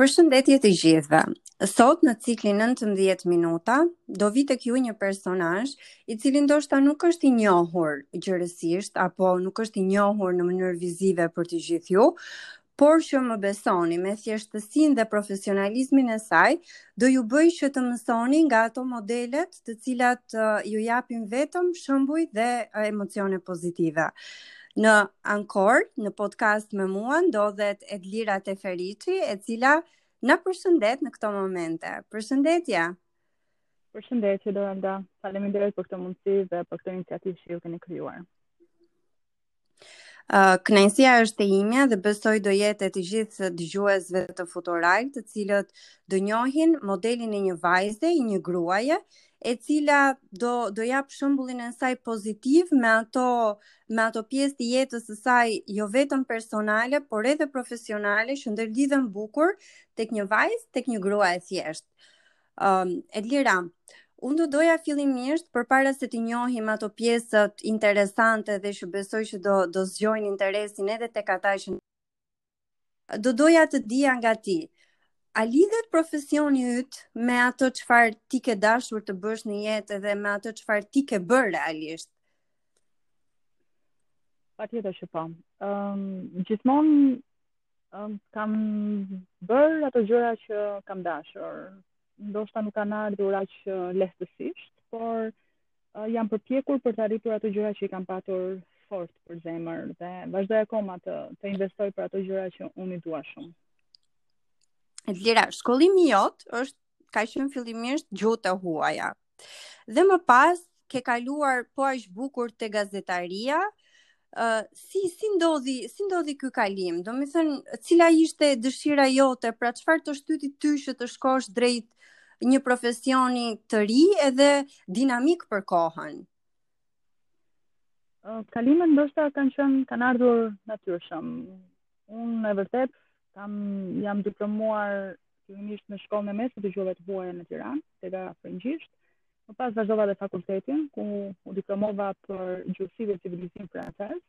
Përshëndetje të gjithëve. Sot në ciklin 19 minuta do vi tek ju një personazh i cili ndoshta nuk është i njohur gjërësisht apo nuk është i njohur në mënyrë vizive për të gjithë ju, por që më besoni, me thjeshtësinë dhe profesionalizmin e saj, do ju bëjë që të mësoni nga ato modelet të cilat uh, ju japin vetëm shembuj dhe uh, emocione pozitive. Në Anchor, në podcast me mua, ndodhet Edlira Teferiçi, e cila na përshëndet në këto momente. Përshëndetje! Përshëndetje, Doranda. Faleminderit për këtë mundësi dhe për këtë iniciativë që ju keni krijuar. Uh, Kënaqësia është e imja dhe besoj do jetë e të gjithë dëgjuesve të Futural, të cilët do njohin modelin e një vajze, i një gruaje, e cila do do jap shembullin e saj pozitiv me ato me ato pjesë të jetës së saj jo vetëm personale, por edhe profesionale që ndërlidhen bukur tek një vajzë, tek një grua e thjeshtë. Um, Edlira, Unë do doja fillimisht përpara se të njohim ato pjesët interesante dhe që besoj që do, do zgjojnë interesin edhe tek ata që do doja të dija nga ti. A lidhet profesioni yt me ato çfarë ti ke dashur të bësh në jetë dhe me ato çfarë ti ke bërë realisht? Patjetër që po. Ëm um, gjithmonë Um, kam bërë ato gjëra që kam dashur. Ndoshta nuk kanë ardhur aq lehtësisht, por uh, jam përpjekur për të arritur ato gjëra që i kam patur fort për zemër dhe vazhdoj akoma të të investoj për ato gjëra që unë i dua shumë. Edlira, shkollimi jot është ka qenë fillimisht gjuhët e huaja. Dhe më pas ke kaluar po aq bukur te gazetaria, uh, si si ndodhi si ndodhi ky kalim? Domethënë, cila ishte dëshira jote, pra çfarë të shtyti ty që të shkosh drejt një profesioni të ri edhe dinamik për kohën? Kalimet ndoshta kanë qenë kanë ardhur natyrshëm. Unë e vërtet kam jam diplomuar fillimisht në shkollën e mesme të gjuhëve të huaja në Tiranë, dega frëngjisht. Më pas vazhdova dhe fakultetin, ku u diplomova për gjuhësi dhe civilizim francez.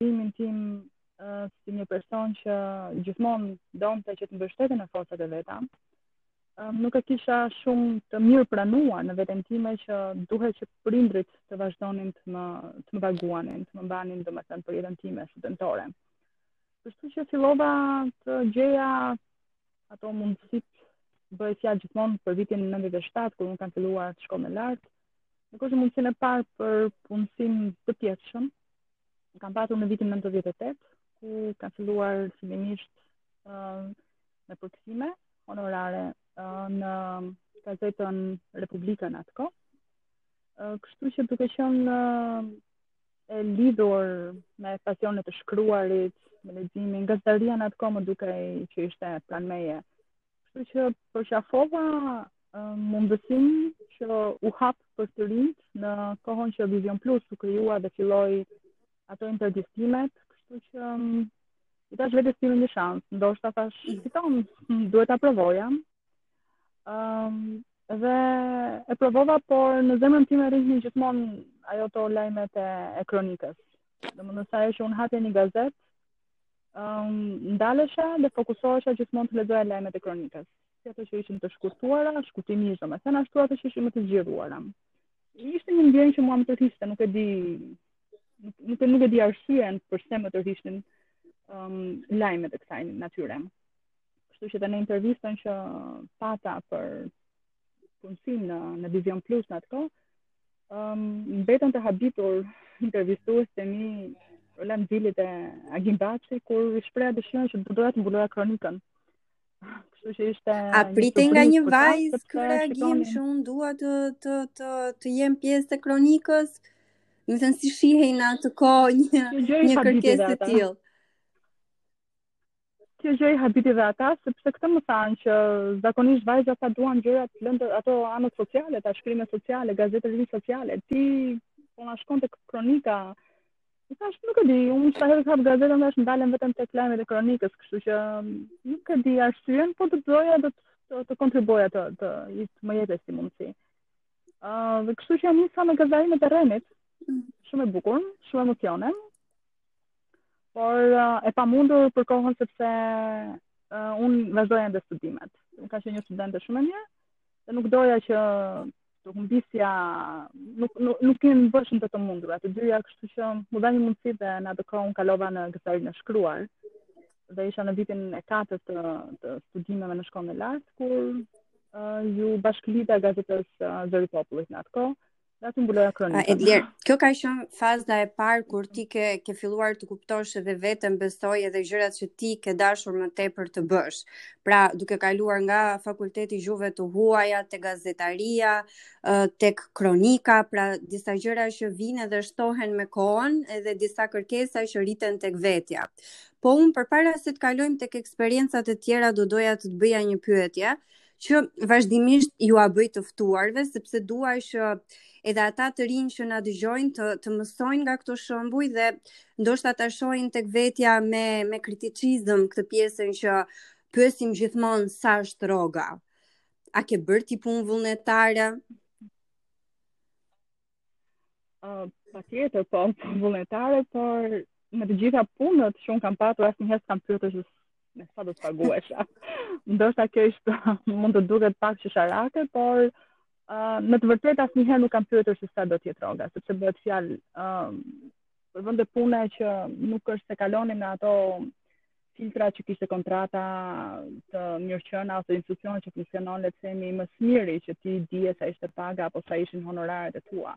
Filmin tim si një person që gjithmonë donte që të mbështetej në forcat e veta, nuk e kisha shumë të mirë pranuar në veten time që duhet që prindërit të vazhdonin të më të më paguanin, të më mbanin domethënë për jetën time studentore. Kështu që fillova të gjeja ato mundësitë bëhet fjalë gjithmonë për vitin 97, kur unë kam filluar të shkollën e lartë. Në kohë mundësinë e parë për punësim të pjesshëm, kam patur në vitin 98, ku kam filluar fillimisht uh, me përkthime, honorare në gazetën Republika në atë kohë. Kështu që duke qenë e lidhur me pasionet e të shkruarit, me leximin, gazetaria në atë kohë më dukej që ishte pranë meje. Kështu që përqafova mundësinë që u hap për të rinjtë në kohën që Vizion Plus u krijua dhe filloi ato intervistimet, kështu që mm, i thashë vetes si një shans, ndoshta thashë mm. fiton, duhet ta provoja. Ëm um, dhe e provova, por në zemrën time rrinin gjithmonë ato lajmet e, e kronikës. Domethënë sa ajo që unë hapja një gazetë, ëm um, ndalesha dhe fokusohesha gjithmonë të lexoja lajmet e kronikës. Si ato që ishin të shkurtuara, shkurtimisht domethënë ashtu ato që ishin më të zgjeruara. Ishte një ndjenjë që mua më tërhiqte, nuk e di nuk nuk, nuk e di arsyen përse më tërhiqnin um, lajme të kësaj natyrë. Kështu që dhe në intervistën që pata për punësim në, në Vizion Plus në atë kohë, um, mbetën të habitur intervistuesit e mi Roland Zili dhe Agim Baçi, kur i shpreha dëshirën që do doja të mbuloja kronikën Kështu që ishte A pritej nga një vajzë ky reagim që unë dua të të të të jem pjesë e kronikës? Domethënë si shihej në atë kohë një një kërkesë e tillë. Kjo gjë i habiti dhe ata, sepse këtë më thanë që zakonisht vajzat duan gjërat e lehta ato anët sociale, ato shkrimet sociale, gazetari sociale. Ti po na shkon tek kronika I thashë, nuk e di, unë sa herë hap gazetën thashë ndalem vetëm tek lajmet e kronikës, kështu që mm, nuk e di arsyen, por do të doja do të të kontribuoja të të, të më jepej si mundësi. Ë, uh, dhe kështu që e nisa me gazetarinë e terrenit. Mm. Shumë e bukur, shumë emocione. Por uh, e pamundur për kohën sepse uh, unë vazhdoja ende studimet. Unë kam qenë një studente shumë e mirë dhe nuk doja që të humbisja nuk nuk nuk më bëheshin dot të mundura të dyja, kështu që m'u dha një mundësi dhe në atë kohë unë kalova në gazetarinë e shkruar dhe isha në vitin e katërt të, të studimeve në shkollën e lartë kur uh, iu bashkëlidha gazetës uh, Zëri i Popullit në atë kohë dhe aty mbuloja kronikën. Ah, Edlira, kjo ka qenë faza e parë kur ti ke ke filluar të kuptosh edhe veten, besoj edhe gjërat që ti ke dashur më tepër të bësh. Pra, duke kaluar nga fakulteti i gjuhëve të huaja, tek gazetaria, tek kronika, pra disa gjëra që vijnë dhe shtohen me kohën edhe disa kërkesa që rriten tek vetja. Po unë përpara se të kalojmë tek eksperiencat e tjera do doja të të bëja një pyetje, që vazhdimisht jua bëj të ftuarve, sepse dua që edhe ata të rinj që na dëgjojnë të të mësojnë nga këto shembuj dhe ndoshta ta shohin tek vetja me me kriticizëm këtë pjesën që pyesim gjithmonë sa është rroga. A ke bërë ti punë vullnetare? Uh, patjetër, punë vullnetare, por me të gjitha punët që unë kam patur, asnjëherë s'kam pyetur se sa do të paguhesha. Ndoshta kjo është mund të duket pak qesharake, por Uh, në të vërtetë asnjëherë nuk kam pyetur se sa do të jetë rroga, sepse bëhet fjalë uh, për vende pune që nuk është se kalonin në ato filtra që kishte kontrata të mirëqena ose institucione që funksionon le të themi më së miri që ti dije sa ishte paga apo sa ishin honoraret e tua.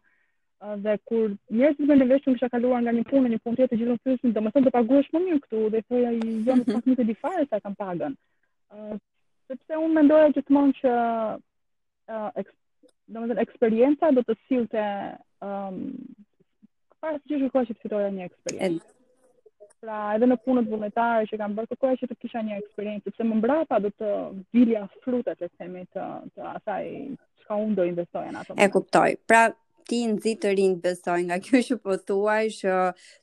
Uh, dhe kur njerëzit merrnin vesh që kisha kaluar nga një punë në një punë tjetër gjithmonë pyesnin, domethënë do paguhesh më mirë këtu dhe thoja jo më pak nuk e di fare sa kam pagën. Uh, sepse unë mendoja gjithmonë që uh, eks, domethënë eksperienca do të sillte ëm um, para, kërkoja që të fitoja një eksperiencë. Pra, edhe në punët vullnetare që kam bërë, kërkoja që të kisha një eksperiencë, sepse më mbrapa do të vilja frutet, le të themi të, të asaj çka unë do investoja në të. E kuptoj. Pra, ti nxit të rinjt besoj nga kjo që po thuaj që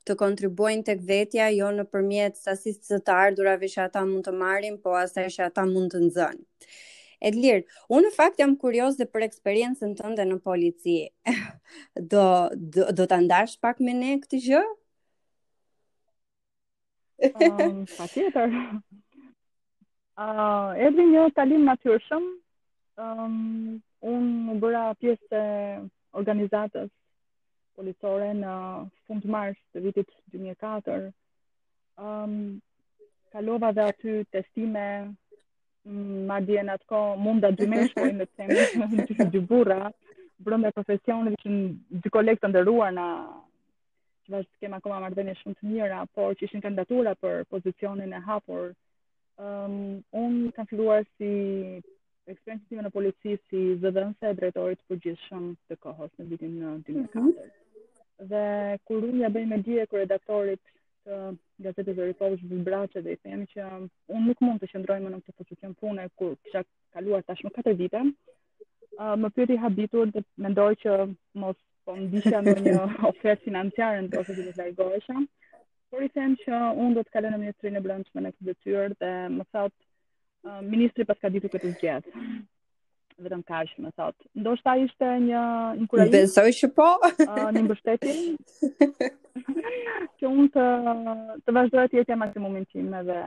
të kontribuojnë tek vetja jo nëpërmjet sasisë së të ardhurave që ata mund të marrin, po asaj që ata mund të nxënë. Edlira, unë në fakt jam kurioze dhe për eksperiencën tënde në polici. do do, do ta ndash pak me ne këtë gjë? Um, patjetër. Uh, Erdi një kalim i natyrshëm, um, unë u bëra pjesë e organizatës policore në fundmars të vitit 2004. Um, kalova dhe aty testime, mm, madje në atë kohë munda dy meshkuj, le të themi, dy burra, brenda profesionit, qenë dy kolegë të nderuar në që vazhdo të kem akoma marrëdhënie shumë të mira, por që ishin kandidatura për pozicionin e hapur. Um, unë kam filluar si eksperiencën time në polici si zëdhënëse e drejtorit të përgjithshëm të kohës në vitin 2004. Mm -hmm. Dhe kur unë ia bëj me dije kryeredaktorit të gazetës Erion Braçe dhe i themi që unë nuk mund të qëndroj më në këtë pozicion pune kur kisha kaluar tashmë 4 vite, uh, më pyeti i habitur dhe mendoi që mos po më disha në një ofertë financiare ndoshta të mos largohesha, por i them që unë do të kaloj në Ministrinë e Brendshme në këtë detyrë dhe më thot, uh, Ministri pas ka ditu këtë gjetë. Vetëm kaq më thot. Ndoshta ishte një inkurajim? Besoj që po. uh, një mbështetje. që unë të, të vazhdoja të jepja maksimumin tim edhe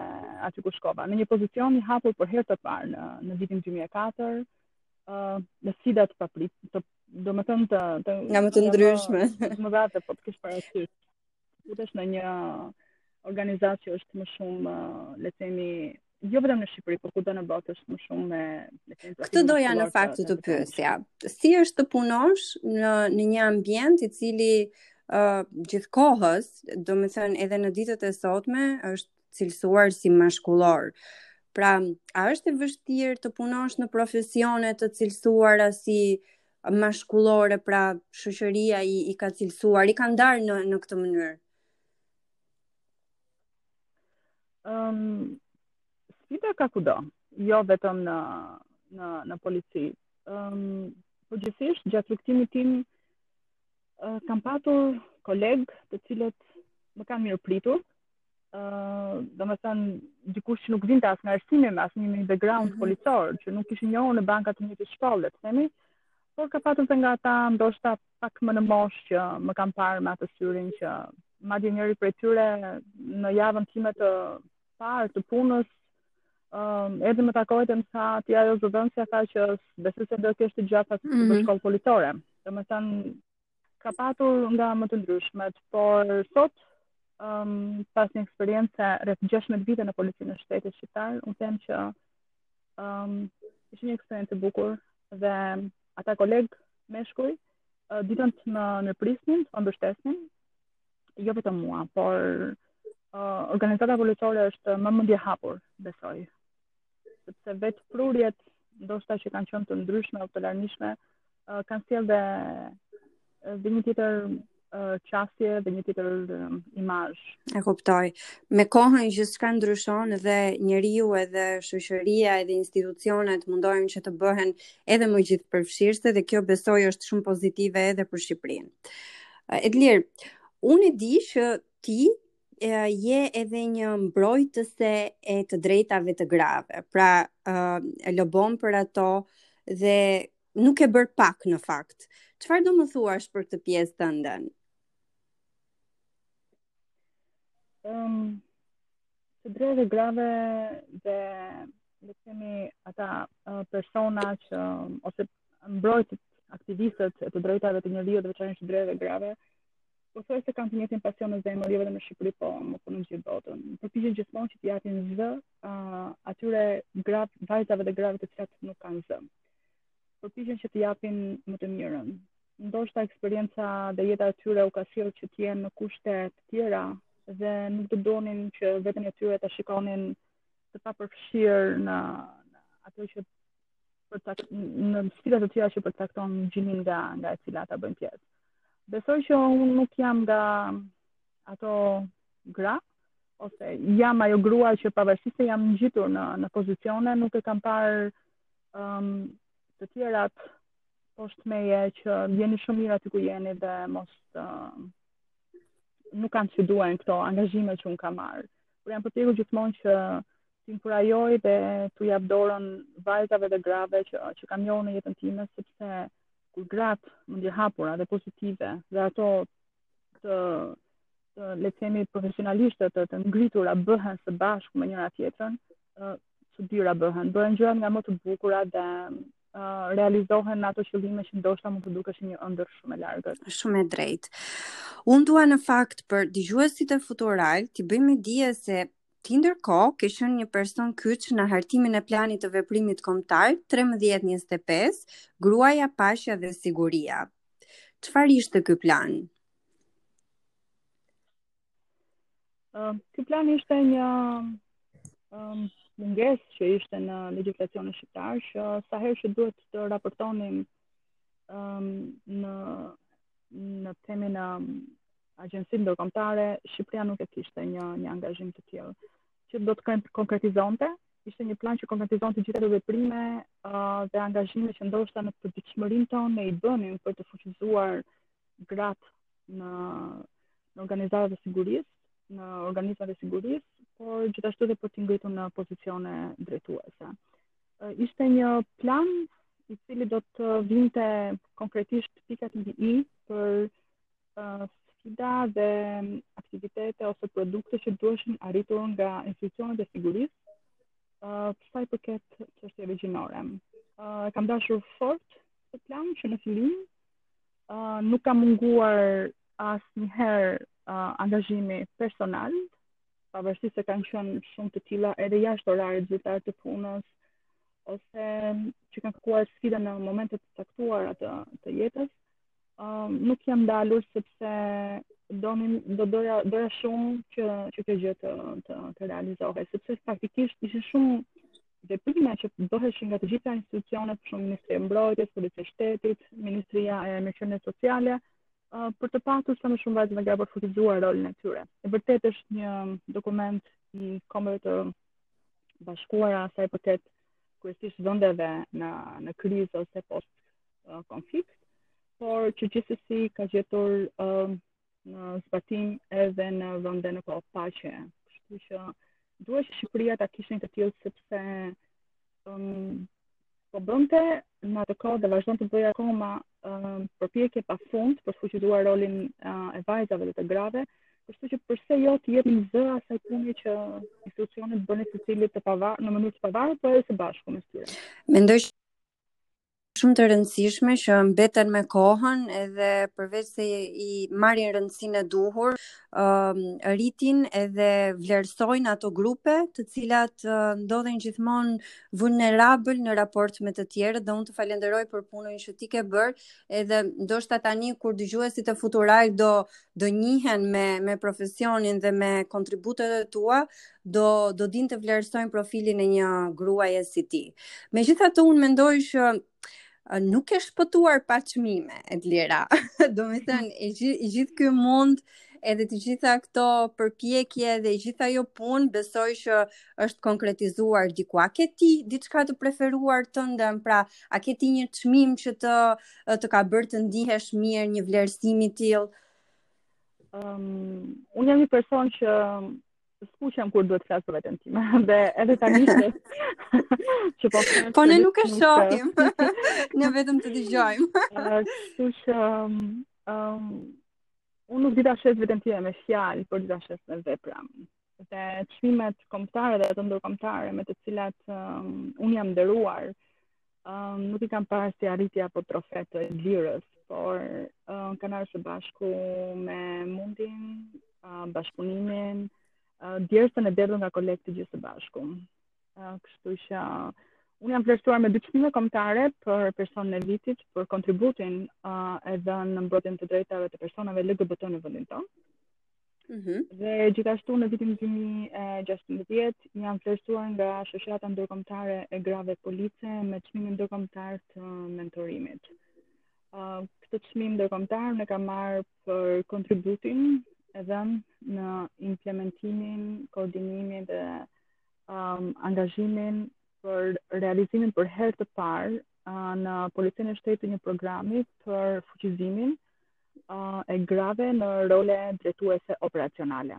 aty ku shkova. Në një pozicion i hapur për herë të parë në, në vitin 2004, në sfida të, paprit, të domethënë të, të nga më të ndryshmet. Mëdha të po të kesh parasysh futesh në një organizatë që është më shumë uh, le të themi jo vetëm në Shqipëri por kudo në botë është më shumë me le të këtë doja në fakt të, të pyesja si është të punosh në në një ambient i cili uh, gjithkohës domethënë edhe në ditët e sotme është cilësuar si mashkullor. Pra, a është e vështirë të punosh në profesione të cilësuara si mashkullore, pra shoqëria i, i ka cilësuar, i ka ndarë në, në këtë mënyrë? Um, sfida ka kudo, jo vetëm në, në, në polici. Um, përgjithësisht, gjatë rrugëtimit tim, uh, kam patur kolegë të cilët më kanë mirëpritur, domethënë, dikush që nuk vinte as nga arsimimi as një background mm -hmm. policor, që nuk kishin njohur në bankat e të njëjtës shkollë, të themi, por ka patur dhe nga ata ndoshta pak më në moshë që më kanë parë me atë syrin që madje njëri prej tyre në javën time të parë të punës, um, edhe më takon dhe më tha, ti ajo zëdhënësja tha që s'besoj se do e kesh të gjatë pa mm -hmm. shkollë policore. Domethënë, ka patur nga më të ndryshmet, por sot um, pas një eksperience rreth 16 vite në policinë e shtetit shqiptar, unë them që um, ishte një eksperiencë e bukur dhe ata kolegë meshkuj uh, ditën të më mirëprisnin, të më mbështesnin, jo vetëm mua, por uh, organizata policore është më mendjehapur, besoj. sepse vetë prurjet ndoshta që kanë qenë të ndryshme apo të larmishme uh, kanë sjellë dhe dhe një tjetër uh, qasje dhe një tjetër um, imazh. E kuptoj. Me kohën gjithçka ndryshon dhe njeriu edhe shoqëria edhe institucionet mundohen që të bëhen edhe më gjithëpërfshirëse dhe kjo besoj është shumë pozitive edhe për Shqipërinë. Edlir, unë e di që ti je edhe një mbrojtëse e të drejtave të grave. Pra, e lobon për ato dhe nuk e bër pak në fakt. Çfarë do më thuash për këtë pjesë tënden? Um, të drejtave të grave dhe le të themi ata uh, persona që ose mbrojtësit aktivistët e të drejtave të njeriut dhe veçanërisht të drejtave grave Pothuajse kanë të njëjtin pasion në zemër, jo vetëm në Shqipëri, po pothuaj në gjithë botën. Përpiqen gjithmonë që t'i japin zë uh, atyre grav, vajzave dhe grave të cilat nuk kanë zë. Përpiqen që t'i japin më të mirën. Ndoshta eksperienca dhe jeta e tyre u ka sjellë që të jenë në kushte të tjera dhe nuk do donin që vetën e tyre ta shikonin të papërfshirë në, në ato që për tak, në sfida të tjera që përcakton gjinia nga nga e cila ato bëjnë pjesë. Besoj që unë nuk jam nga ato gra ose jam ajo grua që pavarësisht se jam ngjitur në në pozicione nuk i kam parë um, të tjerat poshtë meje që jeni shumë mirë aty ku jeni dhe mos uh, nuk kanë ç'u duhen këto angazhime që unë kam marrë. Por jam përpjekur gjithmonë që t'i inkurajoj dhe t'u jap dorën vajzave dhe grave që që kam njohur në jetën time sepse kur gratë mendjehapura dhe pozitive dhe ato të të le të themi profesionalisht të të ngritura bëhen së bashku me njëra-tjetrën çudira bëhen bëhen gjërat nga më të bukura dhe Uh, realizohen ato qëllime që ndoshta mund t'u dukeshin një ëndërr shumë e largët. Shumë e drejtë. Unë dua në fakt për dëgjuesit e Futural, të bëjmë me dije se Ti ndërkohë ke qenë një person kyç në hartimin e planit të veprimit kombëtar 1325, Gruaja, Paqja dhe Siguria. Çfarë ishte ky plan? Uh, ky plan ishte një um, mungesë që ishte në legjislacionin shqiptar që sa herë që duhet të raportonim um, në në sistemin e agjencive ndërkombëtare, Shqipëria nuk e kishte një një angazhim të tillë që do të konkretizonte ishte një plan që konkretizonte gjithë ato veprime uh, dhe angazhime që ndoshta në përditshmërinë tonë ne i bënim për të fuqizuar gratë në, në organizatat e sigurisë, në organizmat e sigurisë, por gjithashtu dhe për t'i ngritur në pozicione drejtuese. Uh, ishte një plan i cili do të vinte konkretisht pikat mbi i për sfida dhe aktivitete ose produkte që duheshin arritur nga institucionet e sigurisë për sa i përket çështjeve gjinore. Uh, kam dashur fort këtë plan që në fillim uh, nuk ka munguar asnjëherë uh, angazhimi personal, pavarësisht se kanë qenë shumë të tilla edhe jashtë orarit zyrtar të punës ose që kanë kërkuar sfida në momente të caktuara të, të jetës, Uh, nuk jam ndalur sepse donim do doja doja shumë që që kjo gjë të të, të realizohej, sepse praktikisht ishin shumë veprime që bëheshin nga të gjitha institucionet, për shembull Ministria e Mbrojtjes, Policia e Shtetit, Ministria e Mirëqenies Sociale, uh, për të patur sa më shumë vajza e gra për të fuqizuar rolin e tyre. E vërtet është një dokument i kombeve të bashkuara sa i përket kryesisht vendeve në në krizë ose post uh, konflikt, por që gjithsesi ka gjetur uh, në zbatim edhe në vende në kohë paqe. Kështu që duhej që Shqipëria ta kishte një të tillë sepse um, po bënte në atë kohë dhe vazhdon të bëjë akoma um, përpjekje pa fund për të fuqizuar rolin uh, e vajzave dhe të grave, kështu që përse jo të jepim zë asaj pune që institucionet bënin secili të pavarur në mënyrë të pavarur, po edhe së bashku mes tyre. Mendoj shumë të rëndësishme që mbeten me kohën edhe përveç se i marrin rëndësinë e duhur, uh, rritin edhe vlerësojnë ato grupe të cilat uh, ndodhen gjithmonë vulnerabël në raport me të tjerët dhe unë të falënderoj për punën që ti ke bërë edhe ndoshta tani kur dëgjuesit e Futural do uh, do njihen me me profesionin dhe me kontributet e tua, do do dinë të vlerësojnë profilin e një gruaje si ti. Megjithatë unë mendoj që nuk ke shpëtuar pa çmime, Edlira. Domethënë i gjithë i gjithë ky mund edhe të gjitha këto përpjekje dhe gjithë ajo punë, besoj që është konkretizuar diku. A ke ti diçka të preferuar tënden, pra, a ke ti një çmim që të uh, të ka bërë të ndihesh mirë një vlerësim i tillë? Um, unë jam një person që skuqem kur duhet të flas për veten time dhe edhe tani që që po po ne nuk e shohim ne vetëm të dëgjojmë kështu që um, um, unë nuk di ta shes veten time me fjalë por di ta shes me vepra dhe çmimet kombëtare dhe ato ndërkombëtare me të cilat um, unë jam nderuar, um, nuk i kam parë si arritje apo trofe të Lirës, por um, kanë ardhur së bashku me mundin, uh, bashkëpunimin, uh, djersën e derdhur nga kolegë të gjithë së bashku. Uh, kështu që uh, unë jam vlerësuar me dy çmime kombëtare për personin e vitit, për kontributin uh, e dhënë në mbrojtjen e të drejtave të personave LGBT në vendin tonë. Mm -hmm. Dhe gjithashtu në vitin 2016 jam vlerësuar nga Shoqata Ndërkombëtare e Grave Police me çmimin ndërkombëtar të mentorimit. Uh, këtë çmim ndërkombëtar e kam marrë për kontributin e dhënë në implementimin, koordinimin dhe um, angazhimin për realizimin për herë të parë uh, në Policinë e Shtetit të një programi për fuqizimin e grave në role drejtuese operacionale.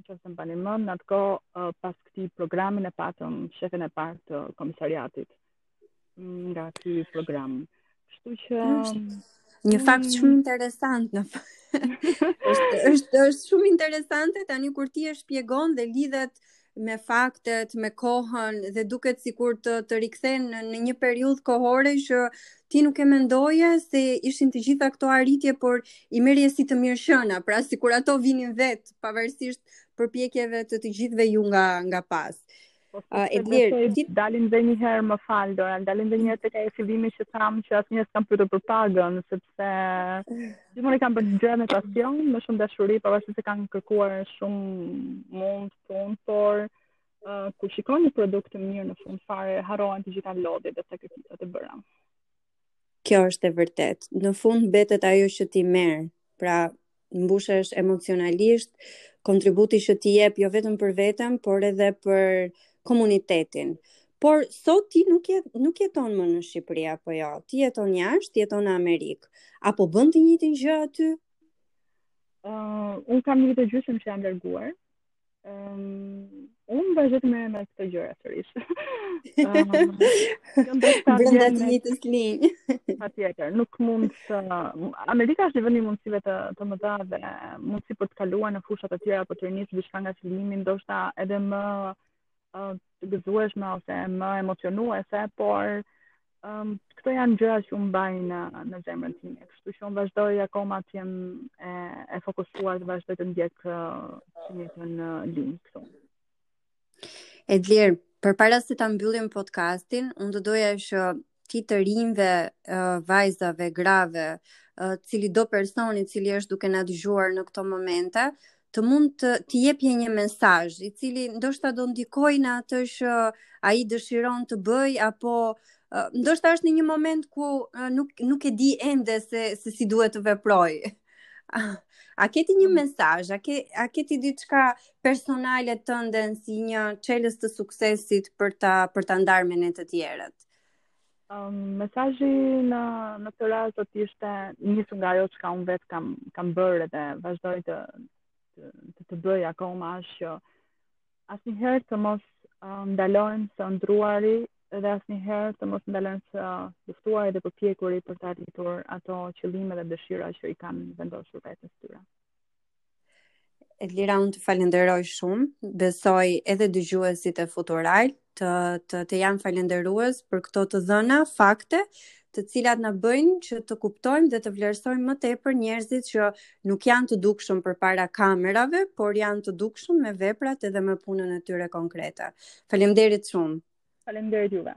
Në qoftë se mbani mend, në atë kohë pas këtij programi ne patëm shefen e parë të komisariatit nga ky program. Kështu që... Një fakt shumë mm. interesant në fakt. është, është, është shumë interesante tani kur ti e shpjegon dhe lidhet me faktet, me kohën dhe duket sikur të të rikthen në, në një periudhë kohore që ti nuk e mendoje se ishin të gjitha këto arritje, por i merrje si të mirëqena, pra sikur ato vinin vetë pavarësisht përpjekjeve të të gjithëve ju nga nga pas. Po, uh, Edlira, ti... dalim edhe një herë më fal, Dora, dalim edhe një herë tek fillimi që thamë që asnjëherë s'e kam bërë për pagën, sepse Gjithmonë i kam bërë gjërat me pasion, me shumë dashuri, pavarësisht se kanë kërkuar shumë mund, punë, por uh, kur shikon një produkt të mirë në fund fare, harrohen të gjitha lodhjet dhe sakrificat e bëra. Kjo është e vërtetë. Në fund mbetet ajo që ti merr. Pra, mbushesh emocionalisht, kontributi që ti jep jo vetëm për veten, por edhe për komunitetin. Por sot ti nuk je nuk jeton më në Shqipëri apo jo? Ti jeton jashtë, jeton në Amerikë. A po bën të njëjtin gjë aty? Ëh, uh, unë kam një vit e gjysmë që jam larguar. Ëm, um, unë vazhdoj të merrem me këto gjëra sërish. Ëm, jam brenda të njëjtës linjë. Patjetër, nuk mund të Amerika është një vend i mundësive të të mëdha dhe mundësi për të kaluar në fusha të tjera apo për të rinisur diçka nga fillimi, ndoshta edhe më uh, të gëzueshme ose më emocionuese, por um, këto janë gjëra që unë mbaj në, në zemrën time. Kështu që unë vazhdoj akoma të jem e, e fokusuar dhe vazhdoj të ndjek uh, të njëjtën linjë këtu. Edlira, përpara se ta mbyllim podcastin, unë do doja që ti të rinjve, vajzave, grave, cilido personi cili është duke na dëgjuar në këto momente, të mund të të jepje një mesazh i cili ndoshta do ndikojë në atë që ai dëshiron të bëjë apo ndoshta është në një moment ku nuk nuk e di ende se se si duhet të veprojë. A ke ti një mm. mesazh, a ke a ke ti diçka personale tënden si një çelës të suksesit për ta për ta ndarë me ne të tjerët? Um, mesazhi në në këtë rast do të ishte nisur nga ajo çka unë vetë kam kam bërë dhe vazhdoj të të të, të bëj akoma është që asnjëherë të mos um, ndalojnë së ëndërruari dhe asnjëherë të mos ndalojnë së luftuari dhe përpjekuri për të arritur ato qëllime dhe dëshira që i kanë vendosur vetes tyre. Edlira, unë të falenderoj shumë, besoj edhe dëgjuesit e Futural të, të, të janë falenderues për këto të dhëna, fakte, të cilat na bëjnë që të kuptojmë dhe të vlerësojmë më tepër njerëzit që nuk janë të dukshëm përpara kamerave, por janë të dukshëm me veprat edhe me punën e tyre konkrete. Faleminderit shumë. Faleminderit juve.